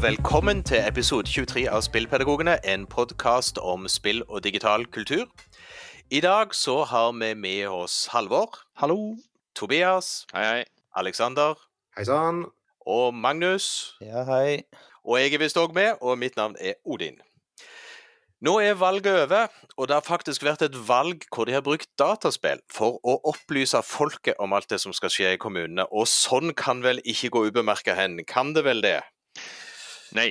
Og velkommen til episode 23 av Spillpedagogene, en podkast om spill og digital kultur. I dag så har vi med oss Halvor, Hallo. Tobias, Hei, hei. Alexander Hei sann. og Magnus. Ja, hei. Og jeg er visst òg med, og mitt navn er Odin. Nå er valget over, og det har faktisk vært et valg hvor de har brukt dataspill for å opplyse folket om alt det som skal skje i kommunene, og sånn kan vel ikke gå ubemerka hen, kan det vel det? Nei,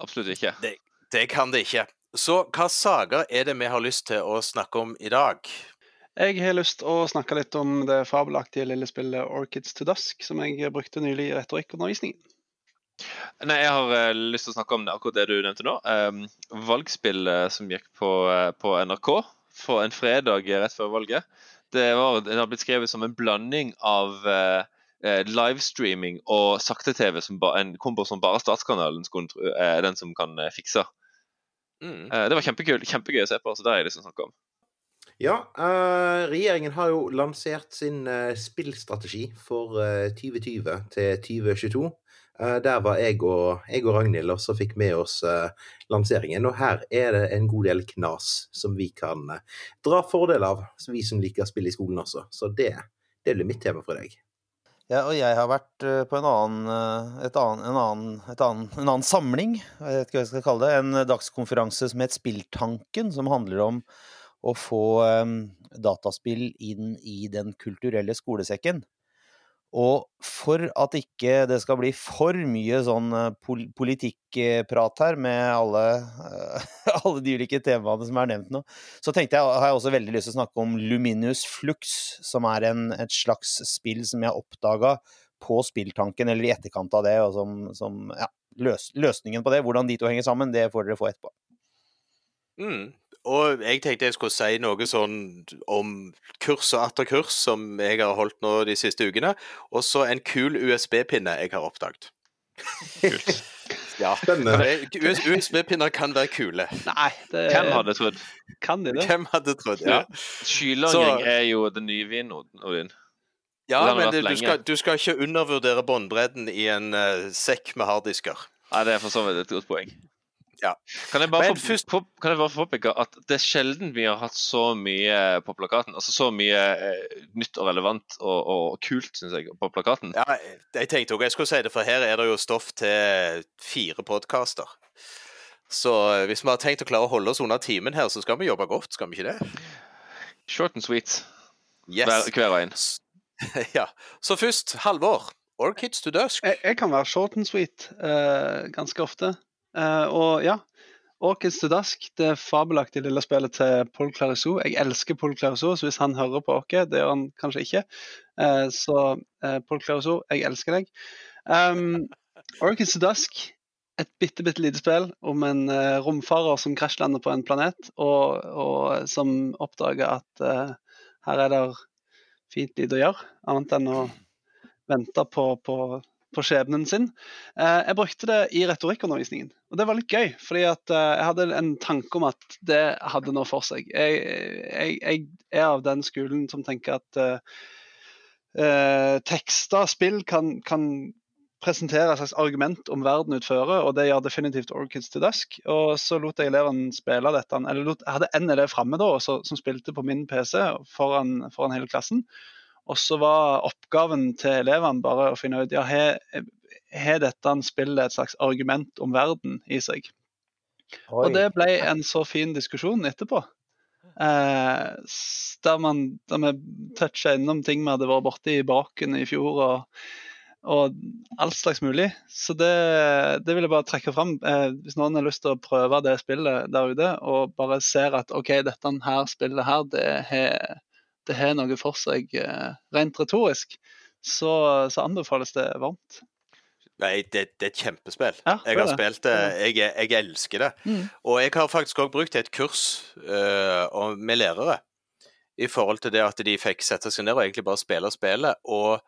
absolutt ikke. Det kan det ikke. Så hva saker er det vi har lyst til å snakke om i dag? Jeg har lyst til å snakke litt om det fabelaktige lille spillet Orchids to Dusk, som jeg brukte nylig i retorikkundervisningen. Nei, jeg har uh, lyst til å snakke om det, akkurat det du nevnte nå. Um, valgspillet som gikk på, uh, på NRK for en fredag rett før valget. Det, var, det har blitt skrevet som en blanding av eh, eh, livestreaming og sakte-TV, som ba, en kombo som bare Statskanalen skulle, tro- er den som kan eh, fikse. Mm. Eh, det var kjempekul, kjempegøy å se på, så det har jeg lyst til å snakke om. Ja, eh, regjeringen har jo lansert sin eh, spillstrategi for eh, 2020 til 2022. Eh, der var jeg og, jeg og Ragnhild også fikk med oss eh, lanseringen. Og her er det en god del knas som vi kan eh, dra fordel av, vi som liker spill i skolen også. Så det, det blir mitt tema for i dag. Ja, og jeg har vært eh, på en annen, eh, annen, en, annen, annen, en annen samling, jeg vet ikke hva jeg skal kalle det, en dagskonferanse som het Spilltanken, som handler om å få um, dataspill inn i den kulturelle skolesekken. Og for at ikke det skal bli for mye sånn eh, pol politikkprat her med alle, eh, alle de ulike temaene som er nevnt nå, så tenkte jeg, har jeg også veldig lyst til å snakke om Luminus Flux, som er en, et slags spill som jeg oppdaga på spilltanken, eller i etterkant av det, og som, som ja, løs, løsningen på det, hvordan de to henger sammen, det får dere få etterpå. Mm. Og jeg tenkte jeg skulle si noe sånn om kurs og atter kurs som jeg har holdt nå de siste ukene. Og så en kul USB-pinne jeg har oppdaget. Kult. Ja, USB-pinner kan være kule. Nei, det Hvem hadde trodd? Kan de det? Hvem hadde trodd? Ja, Skylagring Så- er jo det nye vin, Odin. ja men det, du, skal, du skal ikke undervurdere båndbredden i en uh, sekk med harddisker. Nei, det er for så vidt et godt poeng. Ja. Kan jeg bare, få, først- på, kan jeg bare påpeke at det er sjelden vi har hatt så mye på plakaten. Altså så mye eh, nytt og relevant og, og kult, syns jeg, på plakaten. Ja, jeg tenkte òg jeg skulle si det, for her er det jo stoff til fire podkaster. Så hvis vi har tenkt å klare å holde oss under timen her, så skal vi jobbe godt, skal vi ikke det? Short and sweet Yes. hver, hver veien. ja. Så først, Halvor. Orchids to Dusk. Jeg, jeg kan være short and sweet uh, ganske ofte. Eh, og ja, Orchids to Dusk, det fabelaktige lille spillet til Paul Clarisou. Jeg elsker Paul Clarisou, så hvis han hører på oss, det gjør han kanskje ikke, eh, så eh, Paul Clarisou, jeg elsker deg. Um, Orchids to Dusk, et bitte, bitte lite spill om en romfarer som krasjlander på en planet, og, og som oppdager at uh, her er det fint lite å gjøre, annet enn å vente på, på, på skjebnen sin. Eh, jeg brukte det i retorikkundervisningen, og det var litt gøy. fordi eh, jeg hadde en tanke om at det hadde noe for seg. Jeg, jeg, jeg er av den skolen som tenker at eh, tekster, spill, kan, kan presentere et slags argument om verden utfører, og det gjør definitivt Orchids to Dusk. Og så lot jeg elevene spille dette. eller lot, Jeg hadde en elev framme da, som spilte på min PC foran, foran hele klassen. Og så var oppgaven til elevene bare å finne ut ja, har dette spillet et slags argument om verden i seg. Og det ble en så fin diskusjon etterpå. Eh, der, man, der vi toucha innom ting vi hadde vært borti i baken i fjor, og, og alt slags mulig. Så det, det vil jeg bare trekke fram. Eh, hvis noen har lyst til å prøve det spillet der ute, og bare ser at OK, dette her spillet her, det har det har noe for seg eh, rent retorisk, så, så anbefales det varmt. Nei, det, det er et kjempespill. Ja, Jeg har det. spilt det. Jeg, jeg elsker det. Mm. Og jeg har faktisk òg brukt et kurs uh, med lærere i forhold til det at de fikk sette seg ned og egentlig bare spille spillet. Og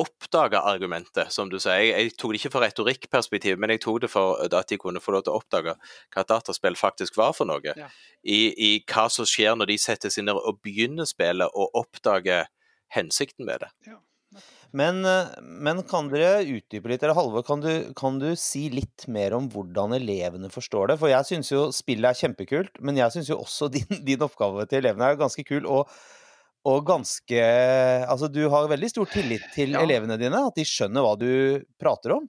oppdage argumentet, som du sier. Jeg, jeg tok det ikke for retorikkperspektiv, men jeg tok det for at de kunne få lov til å oppdage hva dataspill faktisk var for noe. Ja. I, I hva som skjer når de setter seg ned og begynner spillet, og oppdager hensikten med det. Men, eh, men kan dere utdype litt, eller Halvor, kan du, kan du si litt mer om hvordan elevene forstår det? For jeg syns jo spillet er kjempekult, men jeg syns jo også din, din oppgave til elevene er ganske kul. Og, og ganske Altså, du har veldig stor tillit til Ja. elevene dine, at de skjønner hva du prater om?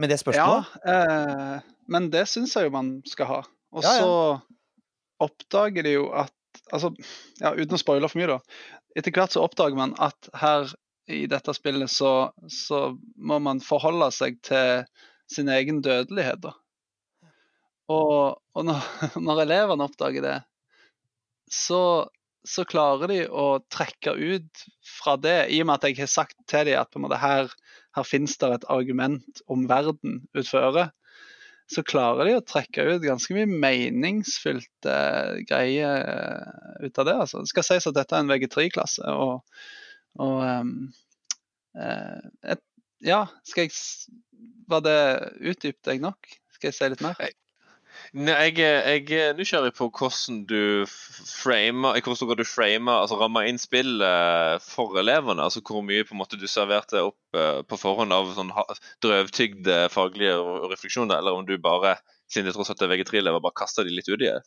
Med det spørsmålet? Ja, eh, men det syns jeg jo man skal ha. Og Ja, ja. så oppdager de jo at Altså, ja, uten å spoile for mye, da. Etter hvert så oppdager man at her i dette spillet så, så må man forholde seg til sin egen dødelighet, da. Og, og når, når elevene oppdager det, så, så klarer de å trekke ut fra det, i og med at jeg har sagt til dem at på en måte her, her finnes det et argument om verden utføre, så klarer de å trekke ut ganske mye meningsfylte greier eh, ut av det. Altså. Det skal sies at dette er en VG3-klasse, og, og eh, et, Ja, skal jeg Var det utdypt jeg nok? Skal jeg si litt mer? Nei, jeg, jeg er nysgjerrig på hvordan du framer hvordan hvor du framer, altså rammer inn spill eh, for elevene. altså Hvor mye på en måte du serverte opp eh, på forhånd av sånn drøvtygde faglige refleksjoner, eller om du bare, siden de tross alt er VG3-elever, bare kaster de litt uti det.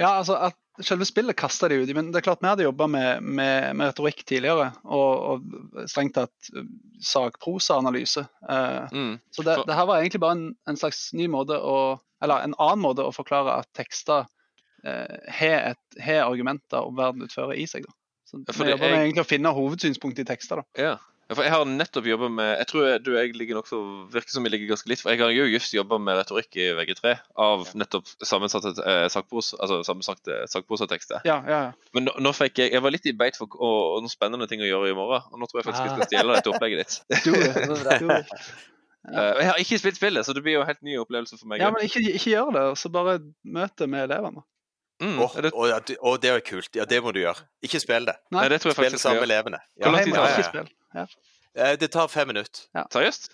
Ja, altså at Selve spillet kaster de ut i, men det er klart vi hadde jobba med, med, med retorikk tidligere. Og, og strengt tatt eh, sakprosaanalyse. Eh, Mm. Så det, det her var egentlig bare en, en slags ny måte å Eller en annen måte å forklare at tekster eh, har et- argumenter om verden utfører i seg. da. Så Ja, Vi jobber jobber med egentlig å finne hovedsynspunktet i tekster. da. Ja. Ja, for jeg har nettopp jobba med Jeg tror jeg, du jeg ligger nok så virker som vi ligger ganske litt. For jeg har jo just jobba med retorikk i VG3 av nettopp sammensatte eh, sakpros, altså sammensatte sakprosatekster. Ja, ja, ja. Men nå, nå fikk jeg Jeg var litt i beit for og, og noen spennende ting å gjøre i morgen. Og nå tror jeg faktisk jeg Ah. skal stjele dette opplegget ditt. du, du, it. Eh, jeg har ikke spilt spillet, så det blir jo en helt ny opplevelse for meg. Ja, men ikke, ikke gjør det, og så bare møt det med elevene. Mm, Åh, er det, Oh, ja, det- og det er kult. Ja, det må du gjøre. Ikke spill det. nei, det tror jeg Spill faktisk sammen med elevene. Hvor lang tid tar det? ikke spill. Ja. Eh, Det tar fem minutter. Seriøst?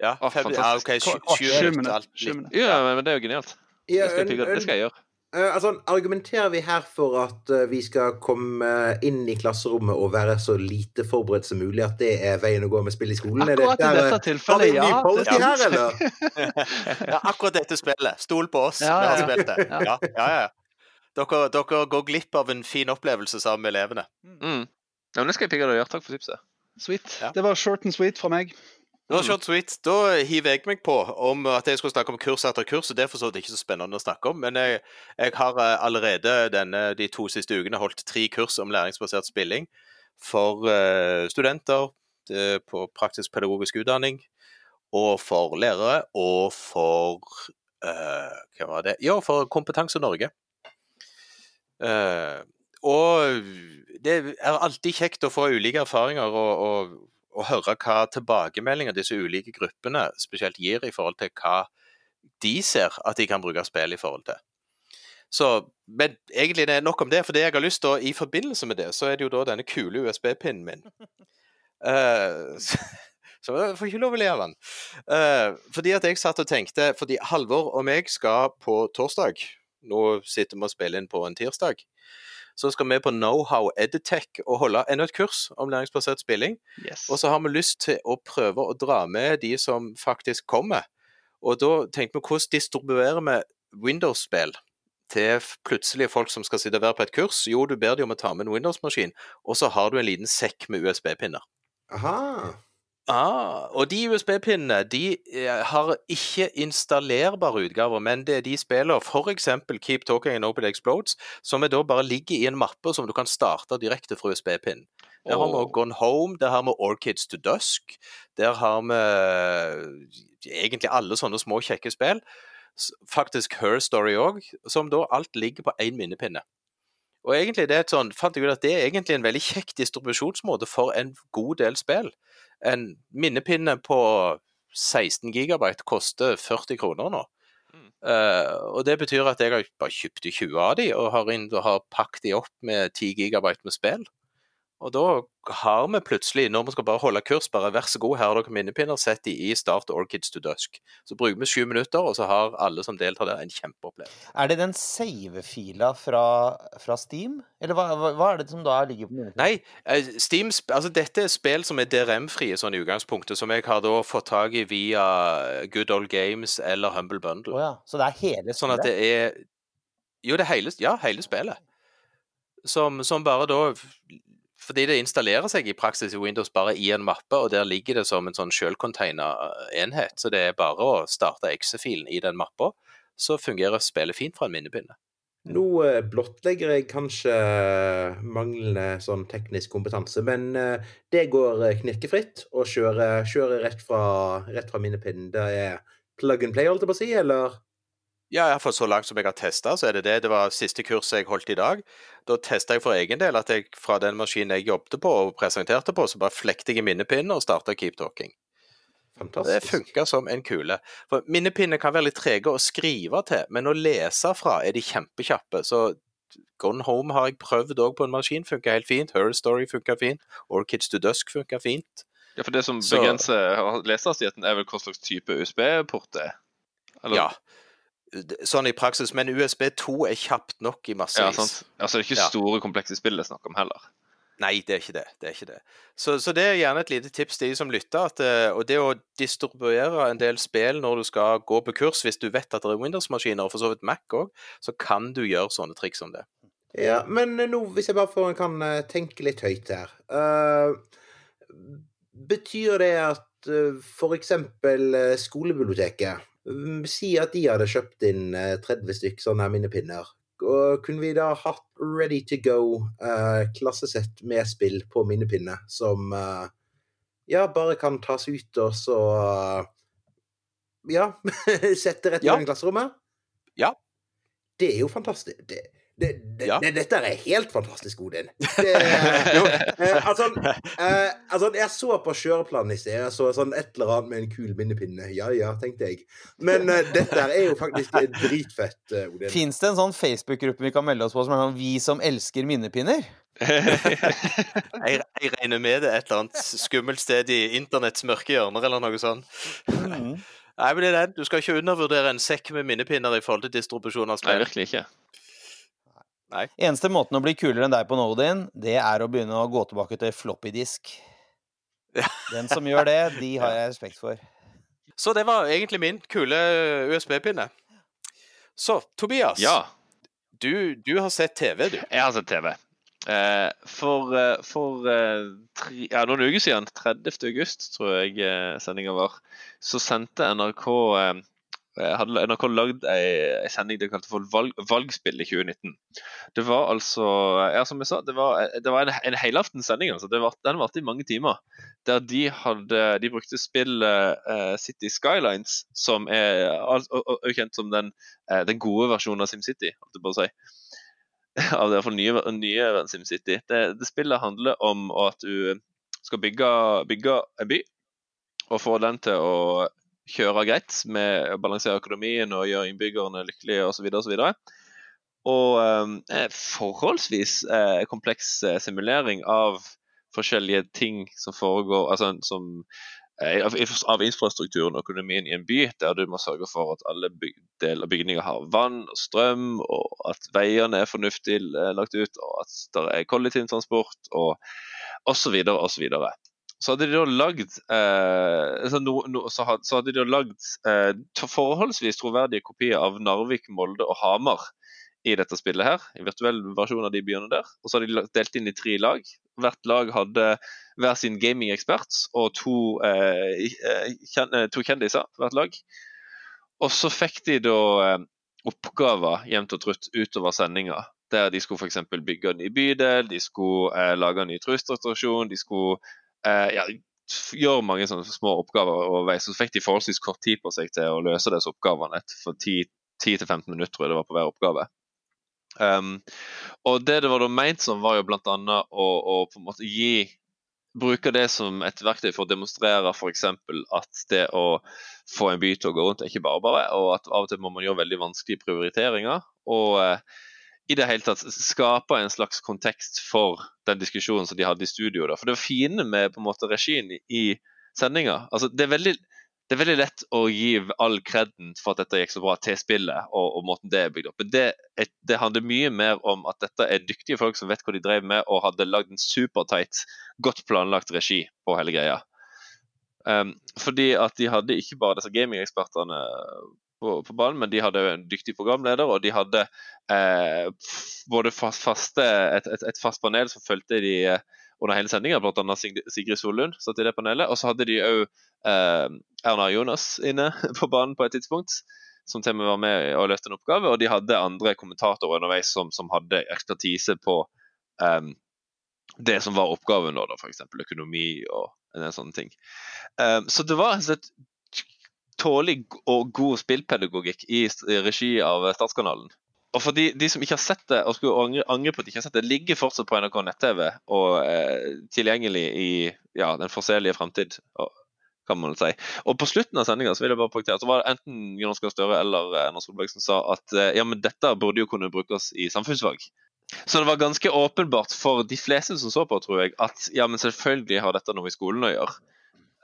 Ja, fem, ja. OK, sju, minutter. Ja, men, det er jo genialt. Ja, Det skal jeg, det skal jeg gjøre. Uh, altså, argumenterer vi her for at uh, vi skal komme inn i klasserommet og være så lite forberedt som mulig, at det er veien å gå med spill i skolen? Er det- Akkurat i dette tilfellet, en ny ja. her, eller? Ja, akkurat dette spillet. Stol på oss. Ja, Vi har ja. spilt det. Ja. Ja, ja, ja. Dere, dere går glipp av en fin opplevelse sammen med elevene. Mm. Ja, men det skal jeg pigge deg gjøre. Takk for tipset. Sweet. Ja. Det var short and sweet fra meg. Det var short sweet. Da hiver jeg meg på om at jeg skulle snakke om kurs etter kurs. og Det er for så vidt ikke så spennende å snakke om, men jeg, jeg har eh, allerede denne, de to siste ukene holdt tre kurs om læringsbasert spilling for uh, studenter eh, på praktisk pedagogisk utdanning, og for lærere, og for uh, Hva var det? Ja, for Kompetanse Norge. Eh, og det er alltid kjekt å få ulike erfaringer og, og, og høre hva tilbakemeldinger disse ulike gruppene spesielt gir i forhold til hva de ser at de kan bruke spill i forhold til. Så, men egentlig det er nok om det, for det jeg har lyst til, i forbindelse med det, så er det jo da denne kule USB-pinnen min. Uh, så så jeg får ikke lov å le av den. Uh, fordi at jeg satt og tenkte Fordi Halvor og meg skal på torsdag Nå sitter vi og spiller inn på en tirsdag. Så skal vi på Knowhow Edtech og holde enda et kurs om læringsbasert spilling. Yes. Og så har vi lyst til å prøve å dra med de som faktisk kommer. Og da tenkte vi hvordan distribuerer vi Windows-spill til plutselig folk som skal sitte og være på et kurs? Jo, du ber dem om å ta med en Windows-maskin, og så har du en liten sekk med USB-pinner. Aha. Ah, og de USB-pinnene de eh, har ikke installerbare utgaver, men det er de spiller f.eks. Keep Talking and Open Explodes, som da bare ligger i en mappe som du kan starte direkte fra USB-pinnen. Der har vi Gone Home, der har vi Orchids to Dusk, der har vi eh, egentlig alle sånne små, kjekke spill. Faktisk Her Story òg, som da alt ligger på én minnepinne. Og egentlig det er et sånn, fant jeg ut at det er egentlig en veldig kjekk distribusjonsmåte for en god del spill. En minnepinne på 16 gigabyte koster 40 kroner nå. Mm. Uh, og det betyr at jeg har bare kjøpt 20 av de, og har, inn, og har pakket de opp med 10 gigabyte med spill. Og da har vi plutselig, når vi skal bare holde kurs, bare vær så god, her har dere minnepinner, sett de i Start Orchids to Dusk. Så bruker vi sju minutter, og så har alle som deltar der, en kjempeopplevelse. Er det den save-fila fra, fra Steam? Eller hva, hva, er det som da ligger på minnepinner? Nei, eh, Steam, altså dette er spill som er DRM-frie sånn i utgangspunktet, som jeg har da fått tak i via Good Old Games eller Humble Bundle. Oh, ja. Så det er hele Sånn at spillet? det er Jo, det er hele, ja, hele spillet. Som, som bare da Fordi det installerer seg i praksis i Windows bare i en mappe, og der ligger det som en sånn sjølcontaina enhet. Så det er bare å starte exe-filen i den mappa, så fungerer spillet fint fra en minnepinne. Nå eh, blottlegger jeg kanskje manglende sånn teknisk kompetanse, men eh, det går eh, knirkefritt å kjøre, kjøre rett, fra, rett fra minnepinnen. Det er plug and play, holdt jeg på å si, eller? Ja, iallfall så langt som jeg har testa, så er det det. Det var siste kurset jeg holdt i dag. Da testa jeg for egen del at jeg fra den maskinen jeg jobbet på og presenterte på, så bare flekte jeg i minnepinnen og starta Keep Talking. Det Fantastisk. funka som en kule. For Minnepinner kan være litt trege å skrive til, men å lese fra er de kjempekjappe. Så Gone Home har jeg prøvd òg på en maskin, funka helt fint. Her Story funka fint. Orchids to Dusk funka fint. Ja, for det som Så- begrenser lesehastigheten, er vel hva slags type USB-port det er? Eller- Ja. Sånn i praksis, men USB 2 er kjapt nok i Ja, sant. Altså, det er ikke Ja. store, komplekse spill det er snakk om heller. Nei, det er ikke det. det, er ikke det. Så, så det er gjerne et lite tips til de som lytter. At, eh, og det å distribuere en del spill når du skal gå på kurs, hvis du vet at det er Windows-maskiner, og for så vidt Mac òg, så kan du gjøre sånne triks som det. Ja, men eh, nå, hvis jeg bare får, kan eh, tenke litt høyt her uh, Betyr det at uh, f.eks. Skolebiblioteket Si at de hadde kjøpt inn eh, 30 stykk sånne minnepinner. Og kunne vi da hatt ready to go eh, klassesett med spill på minnepinne som eh, ja, bare kan tas ut og så eh, Ja, sette rett i Ja. i klasserommet? Ja. Det er jo fantastisk. Det, det, det, Ja. det, dette er helt fantastisk, Odin. Det, eh, altså, eh, altså, jeg så på kjøreplanen i sted. Jeg så sånn et eller annet med en kul minnepinne. Ja ja, tenkte jeg. Men eh, dette er jo faktisk dritfett, eh, Odin. Fins det en sånn Facebook-gruppe vi kan melde oss på som er sånn 'Vi som elsker minnepinner'? Jeg, jeg regner med det er et eller annet skummelt sted i internetts mørke hjørner, eller noe sånt. Nei, men det er den. Du skal ikke undervurdere en sekk med minnepinner i forhold til distribusjon av Nei, virkelig ikke. Eneste måten å bli kulere enn deg på Nodin, det er å begynne å gå tilbake til floppydisk. Ja. Den som gjør det, de har jeg respekt for. Så det var egentlig min kule USB-pinne. Så, Tobias. Ja, Du, du har sett TV, du. jeg har sett TV. Eh, for eh, for eh, tre, ja, noen uker siden, 30. august tror jeg eh, sendinga var, så sendte NRK eh, hadde NRK lagd ei sending de kalte for valg, Valgspill i 2019. Det var altså Ja, som jeg sa, det var, det var en, en helaftens sending. Altså. Var, den varte i mange timer. Der de hadde De brukte spillet uh, City Skylines, som er også, og- og- og kjent som den, uh, den gode versjonen av SimCity, holdt jeg på å si. Av det nye, nye SimCity. Det, det spillet handler om at du skal bygge, bygge en by, og få den til å kjøre greit med å balansere økonomien og gjøre innbyggerne lykkelige osv. osv. Og eh, forholdsvis eh, kompleks eh, simulering av forskjellige ting som foregår altså som eh, av, infrastrukturen og økonomien i en by, der du må sørge for at alle byg, deler av bygninger har vann og strøm, og at veiene er fornuftig eh, lagt ut, og at det er kollektivtransport og osv. osv. Så hadde de da lagd eh, så, no, no, så, had, så hadde de lagd eh, forholdsvis troverdige kopier av Narvik, Molde og Hamar i dette spillet her. i virtuell versjon av de byene der. Og så hadde de delt inn i tre lag. Hvert lag hadde hver sin gaming-ekspert og to, eh, eh, kjen, eh, to kjendiser hvert lag. Og så fikk de da eh, oppgaver jevnt og trutt utover sendinga. Der de skulle f.eks. bygge en ny bydel, de skulle eh, lage en ny trusselstasjon, de skulle eh, ja, gjør mange sånne små oppgaver overveis. Så fikk de forholdsvis kort tid på seg til å løse disse oppgavene. For 10-15 minutter tror jeg det var på hver oppgave. Um, og det det var da meint som, var jo bl.a. Å, å på en måte gi Bruke det som et verktøy for å demonstrere f.eks. at det å få en by til å gå rundt er ikke bare bare, og at av og til må man gjøre veldig vanskelige prioriteringer. Og eh, i det hele tatt skape en slags kontekst for den diskusjonen som de hadde i studio. Da. For det fine med på en måte regien i, sendinga altså, det, det er veldig lett å gi all kreden for at dette gikk så bra til spillet og, og måten det er bygd opp. Men det, det, handler mye mer om at dette er dyktige folk som vet hva de drev med, og hadde lagd en supertight, godt planlagt regi på hele greia. Um, fordi at de hadde ikke bare disse gamingekspertene på, på, banen, men de hadde en dyktig programleder, og de hadde eh, både fast, faste, et, et, et, fast panel som fulgte de eh, under hele sendinga, bl.a. Sigrid Solund satt i det panelet. Og så hadde de òg eh, Erna Jonas inne på banen på et tidspunkt, som til og med var med og løste en oppgave. Og de hadde andre kommentatorer underveis som, som hadde ekspertise på eh, det som var oppgaven, da, f.eks. økonomi og en del sånne ting. Um, så det var et tålig og god spillpedagogikk i regi av Statskanalen. Og for de, de, som ikke har sett det, og skulle angre, angre, på at de ikke har sett det, ligger fortsatt på NRK nett-TV og eh, tilgjengelig i ja, den forselige fremtid, kan man si. Og på slutten av sendinga vil jeg bare poengtere så var det enten Jonas Gahr Støre eller eh, Erna Solberg som sa at eh, ja, men dette burde jo kunne brukes i samfunnsfag. Så det var ganske åpenbart for de fleste som så på, tror jeg, at ja, men selvfølgelig har dette noe i skolen å gjøre.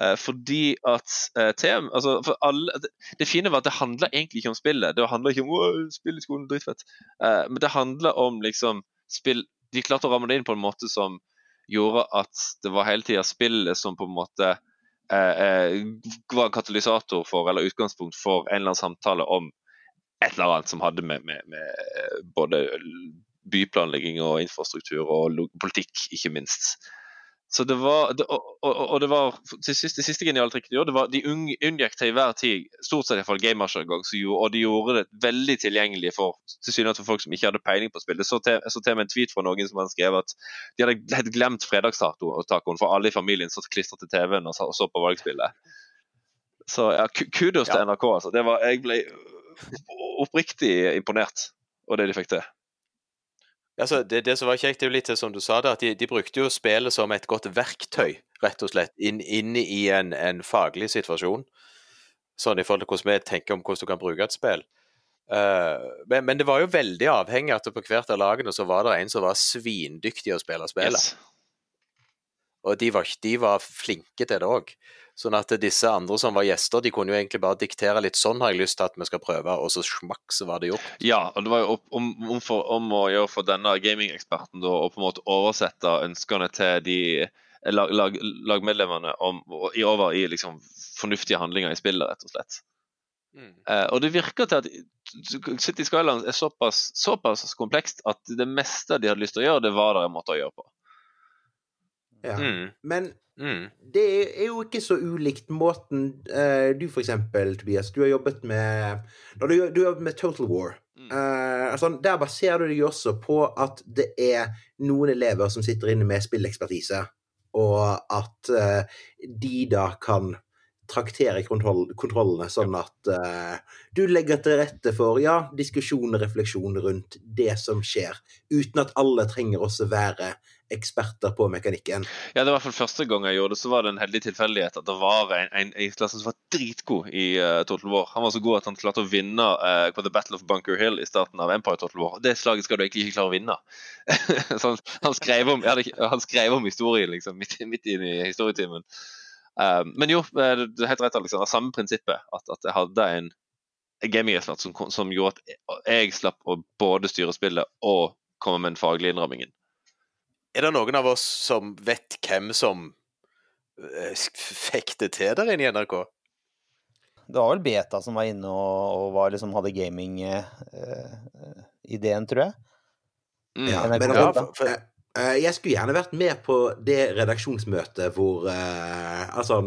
Eh, fordi at eh, TM altså for alle, det, fine var at det handla egentlig ikke om spillet. Det handla ikke om spill i skolen, dritfett. Eh, men det handla om liksom spill De klarte å ramme det inn på en måte som gjorde at det var hele tida spillet som på en måte eh, var katalysator for, eller utgangspunkt for en eller annen samtale om et eller annet som hadde med, med, med både byplanlegging og infrastruktur og politikk, ikke minst. Så det var, det, og, og, og, det var til siste, det siste geniale trikket de gjorde, det var de unngikk til hver tid stort sett iallfall gamersjargong, og de gjorde det veldig tilgjengelig for tilsynelatende folk som ikke hadde peiling på spill. Det så til, så til med en tweet fra noen som hadde skrevet at de hadde helt glemt fredagstacoen, for alle i familien satt klistret til TV-en og, og, så på valgspillet. Så ja, kudos ja. til NRK. altså. Det var, jeg ble oppriktig imponert over det de fikk til. Altså, det, det, som var kjekt, det er jo litt som du sa det, at de, de, brukte jo spillet som et godt verktøy, rett og slett, inn, inn i en, en, faglig situasjon. Sånn i forhold til hvordan vi tenker om hvordan du kan bruke et spill. Uh, men, men, det var jo veldig avhengig at på hvert av lagene så var det en som var svindyktig å spille spillet. Yes. Og de var, de var, flinke til det òg. Sånn at disse andre som var gjester, de kunne jo egentlig bare diktere litt sånn har jeg lyst til at vi skal prøve, og så smakk, så var det gjort. Ja, og det var jo om, om, for, om å gjøre for denne gamingeksperten å på en måte oversette ønskene til de lag, lag, lagmedlemmene om, i over i liksom fornuftige handlinger i spillet, rett og slett. Mm. Eh, og det virker til at City Skylands er såpass, såpass komplekst at det meste de hadde lyst til å gjøre, det var det en måte å gjøre på. Ja. Mm. Men mm. det er jo ikke så ulikt måten uh, du for eksempel, Tobias, du har jobbet med Når du, du har jobbet med Total War. Uh, altså, der baserer du deg også på at det er noen elever som sitter inne med spillekspertise, og at uh, de da kan traktere kontroll, kontrollene, sånn at uh, du legger til rette for ja, diskusjon og refleksjon rundt det som skjer, uten at alle trenger også være eksperter på mekanikken. Ja, det var i hvert fall første gang jeg gjorde det, så var det en heldig tilfeldighet at det var en, en, en klasse som var dritgod i uh, Total War. Han var så god at han klarte å vinne uh, på The Battle of Bunker Hill i starten av Empire Total War. Det slaget skal du egentlig ikke klare å vinne. så han, han, skrev om, han, skrev om, historien liksom, midt, midt inn i historietimen. Uh, men jo, det er helt rett, det samme prinsippet. At, at jeg hadde en gaming-ekspert som, som, gjorde at jeg slapp å både styre spillet og komme med en faglig innrammingen. Er det noen av oss som vet hvem som eh, fikk det til der inne i NRK? Det var vel Beta som var inne og, og var, liksom, hadde gaming-ideen, uh, tror jeg. Mm. Ja, men, ja, for, for, jeg skulle gjerne vært med på det redaksjonsmøtet hvor uh, altså,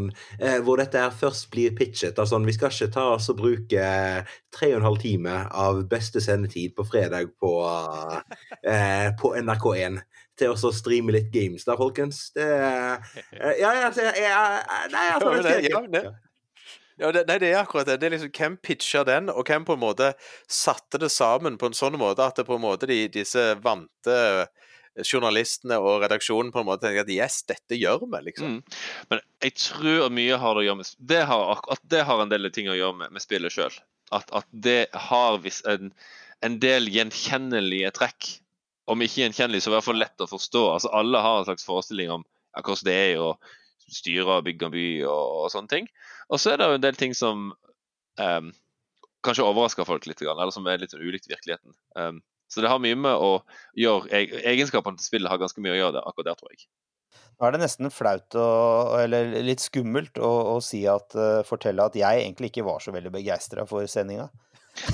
hvor dette her først blir pitchet. Altså, vi skal ikke ta oss og bruke tre og en halv time av beste sendetid på fredag på, på NRK1 til å streame litt games da, folkens. Det eh, Ja, altså, jeg, Nei, altså det, ja, det, ja, det, nei, det er akkurat det. det er liksom, Hvem pitcha den, og hvem på en måte satte det sammen på en sånn måte at det på en måte de, disse vante journalistene og redaksjonen på en måte tenker at yes, dette gjør vi, liksom. Mm. Men jeg tror mye har det å gjøre med det har, det har en del ting å gjøre med, med spillet sjøl. At, at, det har en en del gjenkjennelige trekk. Om ikke gjenkjennelig, så i hvert fall lett å forstå. Altså Alle har en slags forestilling om ja, hvordan det er å styre og bygge en by og, og sånne ting. Og så er det jo en del ting som um, kanskje overrasker folk litt, eller som er litt ulikt virkeligheten. Um, så det har mye med å gjøre Egenskapene til spillet har ganske mye å gjøre det akkurat der, tror jeg. Nå er det nesten flaut og, eller litt skummelt å, å si at, uh, fortelle at jeg egentlig ikke var så veldig begeistra for sendinga.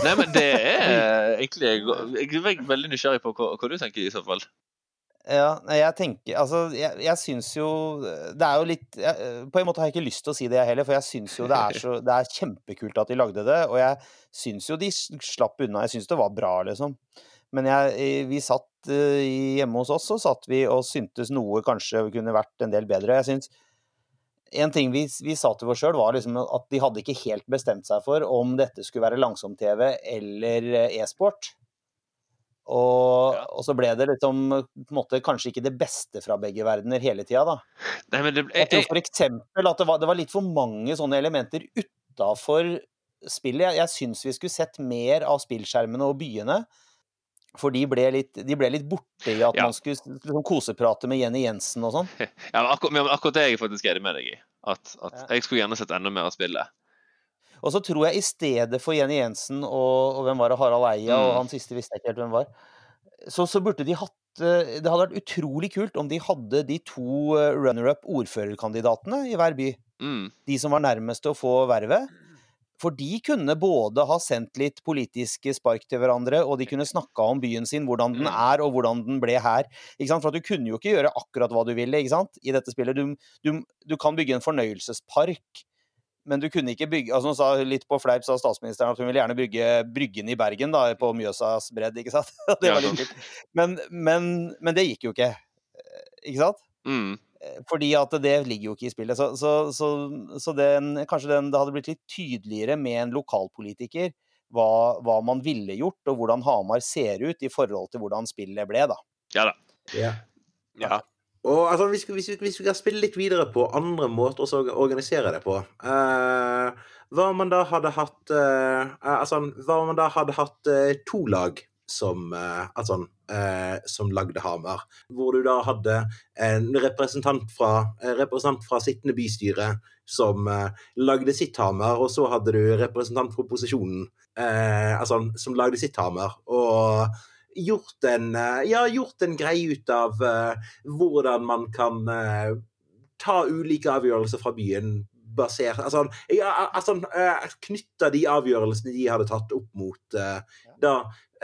Nei, men det er egentlig Jeg er veldig nysgjerrig på hva, hva du tenker i så fall. Ja, jeg tenker Altså, jeg, jeg syns jo Det er jo litt jeg, På en måte har jeg ikke lyst til å si det, jeg heller, for jeg syns jo det er, så, det er kjempekult at de lagde det, og jeg syns jo de slapp unna. Jeg syns det var bra, liksom. Men jeg, vi satt hjemme hos oss, så satt vi og syntes noe kanskje kunne vært en del bedre. Jeg syns en ting vi, vi, sa til oss sjøl, var liksom at de hadde ikke helt bestemt seg for om dette skulle være langsom-TV eller e-sport. Og, ja. og, så ble det liksom måte kanskje ikke det beste fra begge verdener hele tida, da. Nei, men det, jeg, tror for eksempel at det var, det var litt for mange sånne elementer utafor spillet. Jeg, jeg syns vi skulle sett mer av spillskjermene og byene. For de ble litt, de ble litt borte i at ja. man skulle liksom, koseprate med Jenny Jensen og sånn. Ja, men akkurat, men akkurat, det er jeg faktisk enig med deg i. At, at ja. jeg skulle gjerne sett enda mer av spillet. Og så tror jeg i stedet for Jenny Jensen og, og hvem var det, Harald Eia, mm. og han siste visste jeg ikke helt hvem var, så, så, burde de hatt eh, Det hadde vært utrolig kult om de hadde de to eh, runner-up ordførerkandidatene i hver by. Mm. De som var nærmest til å få vervet. For de kunne både ha sendt litt politiske spark til hverandre, og de kunne snakka om byen sin, hvordan den mm. er og hvordan den ble her. For at du kunne jo ikke gjøre akkurat hva du ville i dette spillet. Du, du, du kan bygge en fornøyelsespark men du kunne ikke bygge altså Hun sa litt på fleip sa statsministeren at hun ville gjerne bygge Bryggen i Bergen, da, på Mjøsas bredd, ikke sant? det. Men, men, men, det gikk jo ikke, eh, ikke sant? Mm. Fordi at det ligger jo ikke i spillet. Så, så, så, så den, kanskje den, det hadde blitt litt tydeligere med en lokalpolitiker hva, hva, man ville gjort, og hvordan Hamar ser ut i forhold til hvordan spillet ble, da. Ja da. Ja. ja. Og altså, hvis, hvis, hvis, vi skal spille litt videre på andre måter å organisere det på uh, Hva om man da hadde hatt uh, Altså, hva om man da hadde hatt uh, to lag som, altså, som lagde Hamar? Hvor du da hadde en representant fra, representant fra sittende bystyre som lagde sitt Hamar, og så hadde du representant fra opposisjonen altså, som lagde sitt Hamar. og gjort en, eh, ja, gjort en greie ut av hvordan man kan ta ulike avgjørelser fra byen basert Altså, ja, altså uh, knytta de avgjørelsene de hadde tatt opp mot da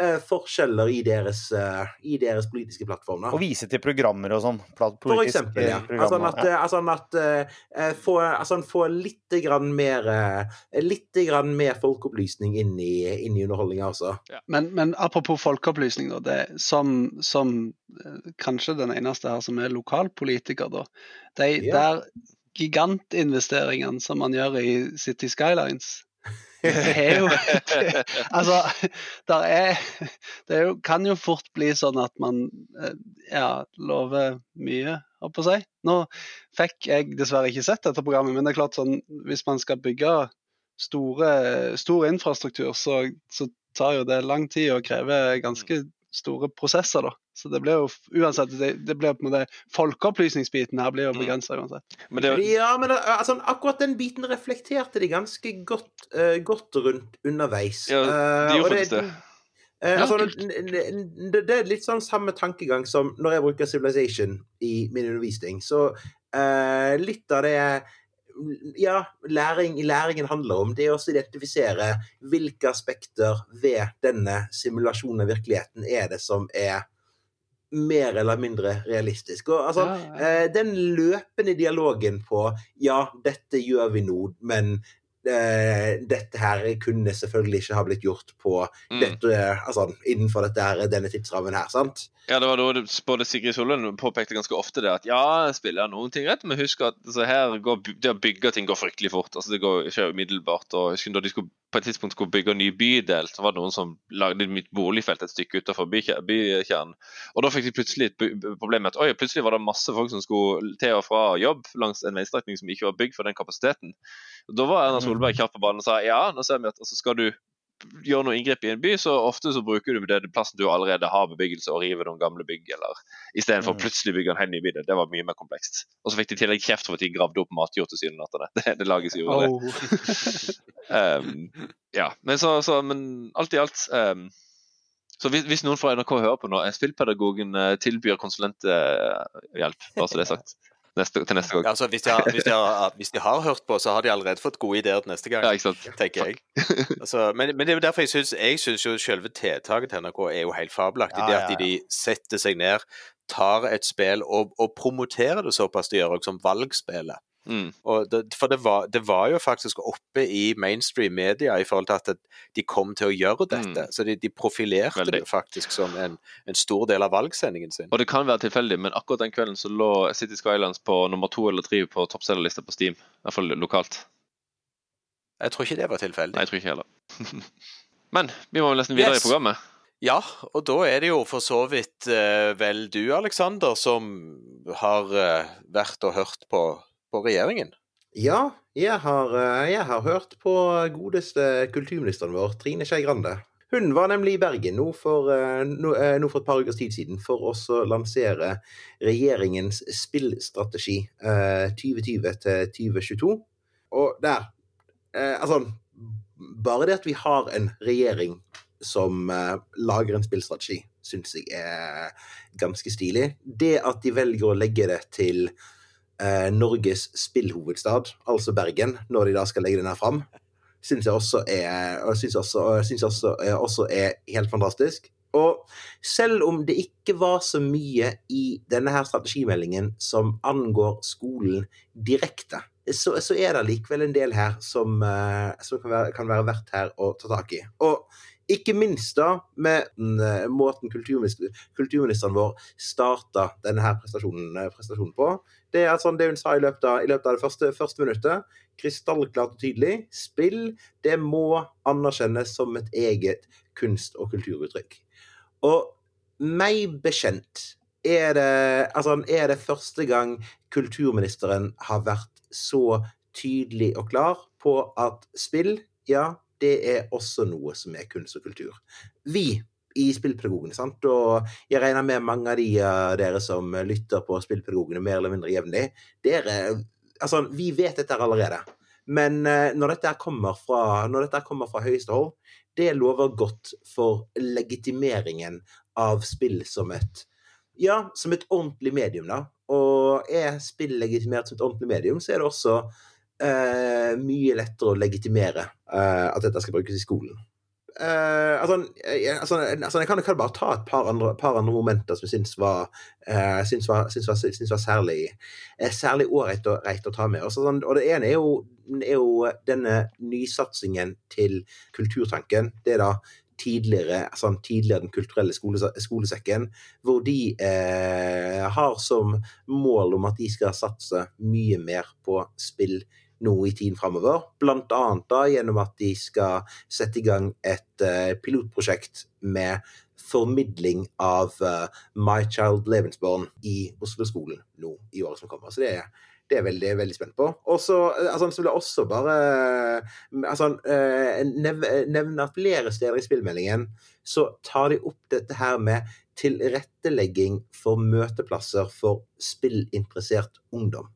uh, forskjeller i deres, uh, i deres, politiske plattformer. Og vise til programmer og sånn. For eksempel, ja. Altså at, ja. Altså at eh, få, altså få litt grann mer eh, litt grann mer folkeopplysning inn i, inn i underholdninga, også. Ja. Men, men, apropos folkeopplysning, da. Det, som, som eh, kanskje den eneste her som er lokalpolitiker, da. De der gigantinvesteringene som man gjør i City Skylines det er jo det, Altså, er, det er jo, kan jo fort bli sånn at man eh, ja, lover mye, holdt på å si. Nå fikk jeg dessverre ikke sett dette programmet, men det er klart sånn hvis man skal bygge store, stor infrastruktur, så, så tar jo det lang tid og krever ganske store prosesser, da. Så det blir jo uansett det, det blir på en måte Folkeopplysningsbiten her blir jo mm. begrensa uansett. Men det, ja, men altså, akkurat den biten reflekterte de ganske godt, uh, godt rundt underveis. Ja, de gjorde faktisk det. Eh, altså, det, det, er litt sånn samme tankegang som når jeg bruker Civilization i min undervisning. Så eh, litt av det ja, læring, læringen handler om, det er å identifisere hvilke aspekter ved denne simulasjonen av virkeligheten er det som er mer eller mindre realistisk. Og, altså, ja, ja. Eh, den løpende dialogen på ja, dette gjør vi nå, men dette her kunne selvfølgelig ikke ha blitt gjort på mm. dette, altså, innenfor dette her, denne tidsrammen her, sant? Ja, det var noe både Sigrid Sollund påpekte ganske ofte det, at ja, spiller noen ting rett, men husk at altså, her går, det å bygge ting går fryktelig fort. altså Det går ikke umiddelbart. og husk da de skulle på et tidspunkt skulle bygge en ny bydel, så var det noen som lagde mitt boligfelt et stykke utenfor bykjernen. Og da fikk de plutselig et problem med at oi, plutselig var det masse folk som skulle til og fra jobb langs en veistrekning som ikke var bygd for den kapasiteten. Og da var Erna Solberg kjapp på banen og sa ja, nå ser vi at altså, skal du gjøre noe inngrep i en by, så ofte så bruker du den plassen du allerede har bebyggelse, og river noen gamle bygg, eller istedenfor Mm. plutselig bygge en helt ny by. Det var mye mer komplekst. Og så fikk de i tillegg kjeft for at de gravde opp matjord tilsynelatende. Det, det laget som gjorde det. Oh. Um, ja, men så, så men alt i alt um, Så hvis, hvis noen fra NRK hører på nå, er spillpedagogen uh, tilbyr konsulenthjelp, bare så det er sagt. Neste, til neste gang. Altså, hvis, de har, hvis, de har, hvis de har hørt på, så har de allerede fått gode ideer til neste gang. Ja, ikke sant? tenker jeg. Altså, men, men det er derfor jeg syns jeg synes jo selve tiltaket til NRK er jo helt fabelaktig. Ja, det at de setter seg ned, tar et spill og, og promoterer det såpass de gjør, også som valgspillet. Mm. Det, for det var, det var jo faktisk oppe i mainstream media i forhold til at de kom til å gjøre dette. Så de, de profilerte Mm. Veldig. det faktisk som en, en stor del av valgsendingen sin. Og det kan være tilfeldig, men akkurat den kvelden så lå City Skylands på nummer to eller tre på toppselgerlista på Steam. I hvert fall lokalt. Jeg tror ikke det var tilfeldig. Nei, jeg tror ikke heller. men vi må vel nesten videre Yes. i programmet. Ja, og da er det jo for så vidt uh, vel du, Aleksander, som har uh, vært og hørt på, på regjeringen. Ja, jeg har, eh, jeg har hørt på godeste kulturministeren vår, Trine Skei Grande. Hun var nemlig i Bergen nå for, eh, nå, eh, nå for et par ukers tid siden for å lansere regjeringens spillstrategi eh, 2020 til 2022. Og der Altså, bare det at vi har en regjering som lager en spillstrategi, syns jeg er ganske stilig. Det at de velger å legge det til eh, Norges spillhovedstad, altså Bergen, når de da skal legge den her fram, syns jeg også er, synes også, synes også, er, også er helt fantastisk. Og selv om det ikke var så mye i denne her strategimeldingen som angår skolen direkte, så, så er det likevel en del her som, eh, som kan, være, kan være verdt her å ta tak i. Og ikke minst da med eh, måten kulturminister, kulturministeren vår starta denne her prestasjonen, eh, prestasjonen på. Det er sånn det hun sa i løpet av, i løpet av det første, første minuttet. Krystallklart og tydelig. Spill, det må anerkjennes som et eget kunst- og kulturuttrykk. Og meg bekjent er det, altså, er det første gang kulturministeren har vært så tydelig og klar på at spill, ja, det er også noe som er kunst og kultur. Vi i Spillpedagogene, sant, og jeg regner med mange av de av dere som lytter på Spillpedagogene mer eller mindre jevnlig, dere Altså, vi vet dette allerede. Men eh, når dette kommer fra, fra høyeste hold, det lover godt for legitimeringen av spill som et ja, som et ordentlig medium, da. Og er spill legitimert som et ordentlig medium, så er det også eh, mye lettere å legitimere eh, at dette skal brukes i skolen. Eh, altså, altså, altså, jeg, kan, jo bare ta et par andre, par andre momenter som jeg syns var, uh, var, var, var særlig eh, særlig ålreit å, å ta med. Også, sånn, og det ene er jo, er jo denne nysatsingen til Kulturtanken. Det er da tidligere, altså tidligere Den kulturelle skole, skolesekken, hvor de uh, har som mål om at de skal satse mye mer på spill nå i tiden framover. Da gjennom at de skal sette i gang et eh, pilotprosjekt med formidling av eh, My Child Levensborn i Oslo-skolen nå i året som kommer. Så det er det er veldig, veldig spent på. Og så altså, så vil jeg også bare altså, eh, nev nevne at flere steder i spillmeldingen så tar de opp dette her med tilrettelegging for møteplasser for spillinteressert ungdom.